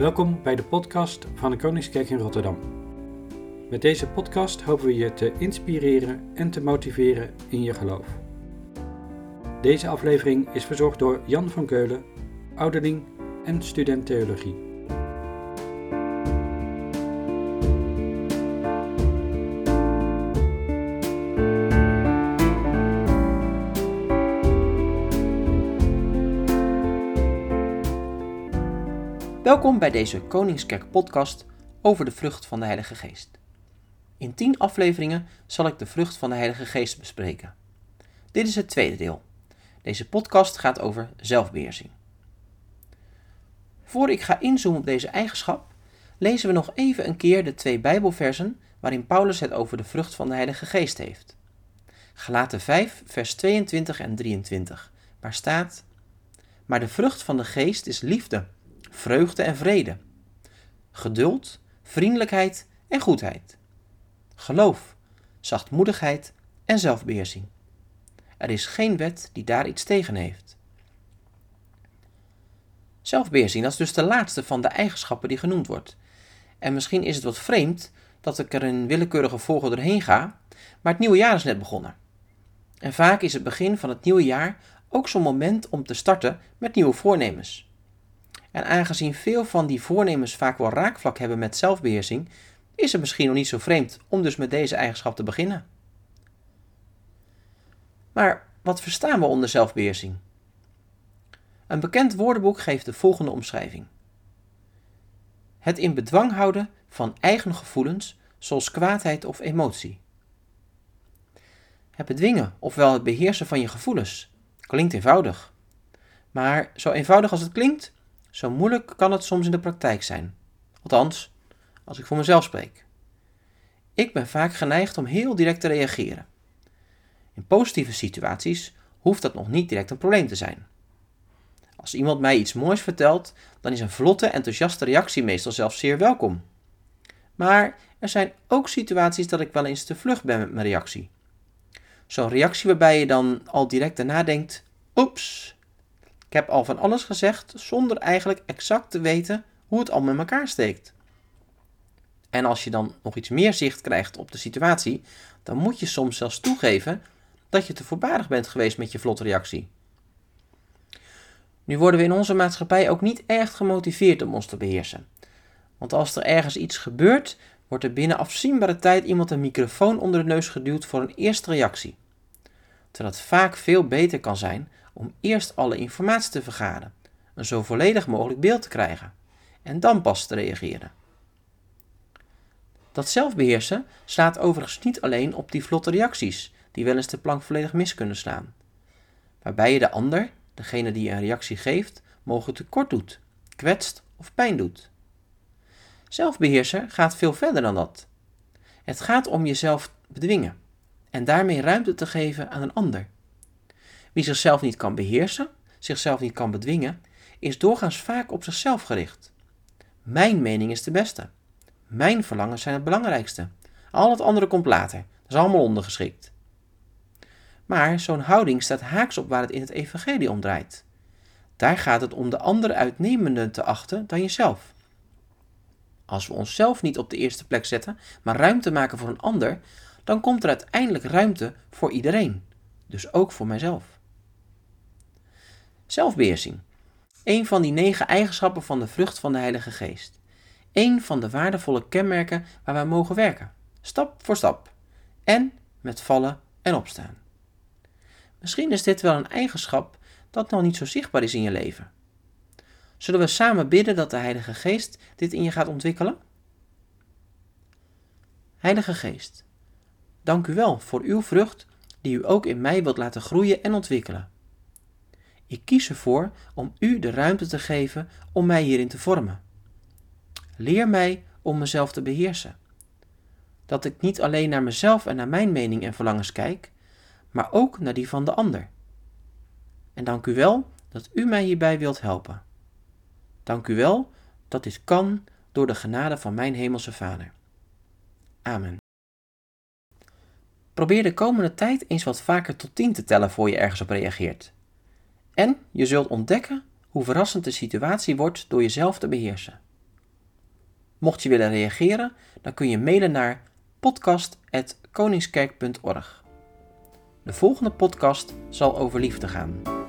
Welkom bij de podcast van de Koningskerk in Rotterdam. Met deze podcast hopen we je te inspireren en te motiveren in je geloof. Deze aflevering is verzorgd door Jan van Keulen, ouderling en student theologie. Welkom bij deze Koningskerk podcast over de vrucht van de Heilige Geest. In tien afleveringen zal ik de vrucht van de Heilige Geest bespreken. Dit is het tweede deel. Deze podcast gaat over zelfbeheersing. Voor ik ga inzoomen op deze eigenschap, lezen we nog even een keer de twee Bijbelversen waarin Paulus het over de vrucht van de Heilige Geest heeft. Galaten 5, vers 22 en 23, waar staat: Maar de vrucht van de Geest is liefde vreugde en vrede, geduld, vriendelijkheid en goedheid, geloof, zachtmoedigheid en zelfbeheersing. Er is geen wet die daar iets tegen heeft. Zelfbeheersing, dat is dus de laatste van de eigenschappen die genoemd wordt. En misschien is het wat vreemd dat ik er in willekeurige volgorde doorheen ga, maar het nieuwe jaar is net begonnen. En vaak is het begin van het nieuwe jaar ook zo'n moment om te starten met nieuwe voornemens. En aangezien veel van die voornemens vaak wel raakvlak hebben met zelfbeheersing, is het misschien nog niet zo vreemd om dus met deze eigenschap te beginnen. Maar wat verstaan we onder zelfbeheersing? Een bekend woordenboek geeft de volgende omschrijving: Het in bedwang houden van eigen gevoelens, zoals kwaadheid of emotie. Het bedwingen, ofwel het beheersen van je gevoelens, klinkt eenvoudig. Maar zo eenvoudig als het klinkt, zo moeilijk kan het soms in de praktijk zijn. Althans, als ik voor mezelf spreek. Ik ben vaak geneigd om heel direct te reageren. In positieve situaties hoeft dat nog niet direct een probleem te zijn. Als iemand mij iets moois vertelt, dan is een vlotte, enthousiaste reactie meestal zelfs zeer welkom. Maar er zijn ook situaties dat ik wel eens te vlug ben met mijn reactie. Zo'n reactie waarbij je dan al direct daarna denkt: oeps, ik heb al van alles gezegd zonder eigenlijk exact te weten hoe het al met elkaar steekt. En als je dan nog iets meer zicht krijgt op de situatie, dan moet je soms zelfs toegeven dat je te voorbarig bent geweest met je vlotte reactie. Nu worden we in onze maatschappij ook niet erg gemotiveerd om ons te beheersen. Want als er ergens iets gebeurt, wordt er binnen afzienbare tijd iemand een microfoon onder de neus geduwd voor een eerste reactie. Terwijl het vaak veel beter kan zijn om eerst alle informatie te vergaren, een zo volledig mogelijk beeld te krijgen en dan pas te reageren. Dat zelfbeheersen slaat overigens niet alleen op die vlotte reacties, die wel eens de plank volledig mis kunnen slaan, waarbij je de ander, degene die een reactie geeft, mogelijk tekort doet, kwetst of pijn doet. Zelfbeheersen gaat veel verder dan dat. Het gaat om jezelf bedwingen en daarmee ruimte te geven aan een ander. Wie zichzelf niet kan beheersen, zichzelf niet kan bedwingen, is doorgaans vaak op zichzelf gericht. Mijn mening is de beste. Mijn verlangens zijn het belangrijkste. Al het andere komt later. Dat is allemaal ondergeschikt. Maar zo'n houding staat haaks op waar het in het evangelie om draait. Daar gaat het om de andere uitnemender te achten dan jezelf. Als we onszelf niet op de eerste plek zetten, maar ruimte maken voor een ander, dan komt er uiteindelijk ruimte voor iedereen, dus ook voor mijzelf. Zelfbeheersing. Een van die negen eigenschappen van de vrucht van de Heilige Geest. Een van de waardevolle kenmerken waar wij mogen werken, stap voor stap. En met vallen en opstaan. Misschien is dit wel een eigenschap dat nog niet zo zichtbaar is in je leven. Zullen we samen bidden dat de Heilige Geest dit in je gaat ontwikkelen? Heilige Geest, dank u wel voor uw vrucht die u ook in mij wilt laten groeien en ontwikkelen. Ik kies ervoor om u de ruimte te geven om mij hierin te vormen. Leer mij om mezelf te beheersen. Dat ik niet alleen naar mezelf en naar mijn mening en verlangens kijk, maar ook naar die van de ander. En dank u wel dat u mij hierbij wilt helpen. Dank u wel dat dit kan door de genade van mijn Hemelse Vader. Amen. Probeer de komende tijd eens wat vaker tot tien te tellen voor je ergens op reageert. En je zult ontdekken hoe verrassend de situatie wordt door jezelf te beheersen. Mocht je willen reageren, dan kun je mailen naar podcast.koningskerk.org. De volgende podcast zal over liefde gaan.